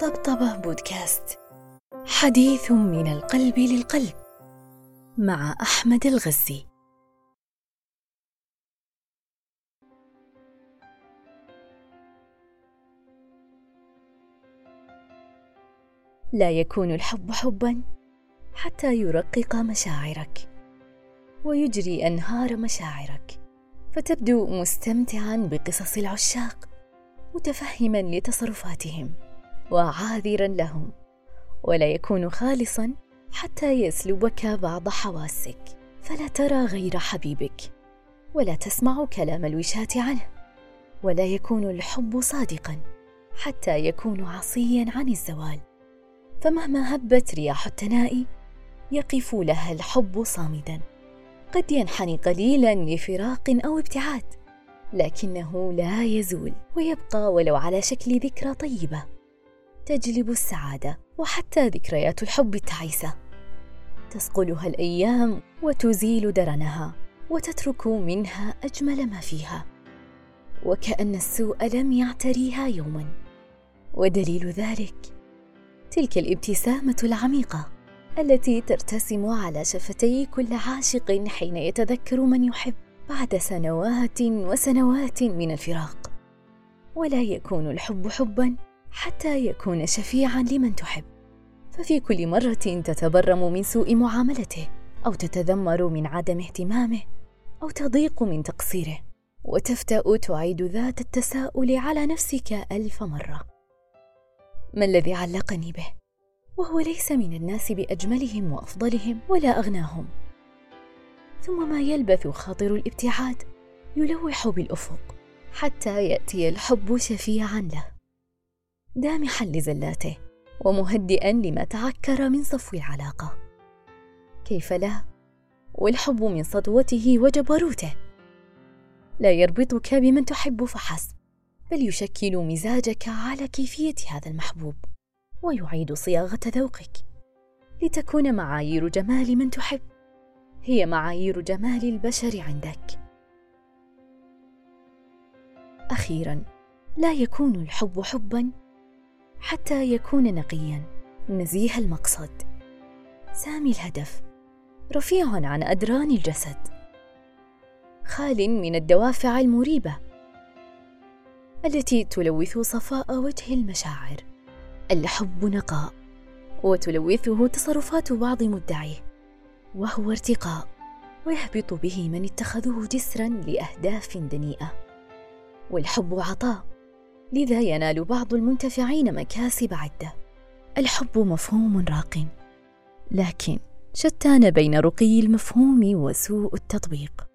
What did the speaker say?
طبطبة بودكاست. حديث من القلب للقلب مع أحمد الغزي. لا يكون الحب حبا حتى يرقق مشاعرك ويجري أنهار مشاعرك. فتبدو مستمتعا بقصص العشاق متفهما لتصرفاتهم. وعاذرا لهم. ولا يكون خالصا حتى يسلبك بعض حواسك. فلا ترى غير حبيبك ولا تسمع كلام الوشاة عنه. ولا يكون الحب صادقا حتى يكون عصيا عن الزوال. فمهما هبت رياح التنائي يقف لها الحب صامدا. قد ينحني قليلا لفراق أو ابتعاد لكنه لا يزول ويبقى ولو على شكل ذكرى طيبة. تجلب السعادة وحتى ذكريات الحب التعيسة. تصقلها الأيام وتزيل درنها وتترك منها أجمل ما فيها. وكأن السوء لم يعتريها يوما. ودليل ذلك تلك الابتسامة العميقة التي ترتسم على شفتي كل عاشق حين يتذكر من يحب بعد سنوات وسنوات من الفراق. ولا يكون الحب حبا حتى يكون شفيعا لمن تحب. ففي كل مرة تتبرم من سوء معاملته أو تتذمر من عدم اهتمامه أو تضيق من تقصيره وتفتأ تعيد ذات التساؤل على نفسك ألف مرة. ما الذي علقني به؟ وهو ليس من الناس بأجملهم وأفضلهم ولا أغناهم. ثم ما يلبث خاطر الابتعاد يلوح بالأفق حتى يأتي الحب شفيعا له. دامحا لزلاته ومهدئا لما تعكر من صفو العلاقة. كيف لا والحب من سطوته وجبروته لا يربطك بمن تحب فحسب بل يشكل مزاجك على كيفية هذا المحبوب ويعيد صياغة ذوقك. لتكون معايير جمال من تحب هي معايير جمال البشر عندك. أخيرا لا يكون الحب حبا حتى يكون نقيا. نزيه المقصد. سامي الهدف. رفيع عن أدران الجسد. خال من الدوافع المريبة. التي تلوث صفاء وجه المشاعر. الحب نقاء. وتلوثه تصرفات بعض مدعيه. وهو ارتقاء. ويهبط به من اتخذوه جسرا لأهداف دنيئة. والحب عطاء. لذا ينال بعض المنتفعين مكاسب عدة. الحب مفهوم راق. لكن شتان بين رقي المفهوم وسوء التطبيق.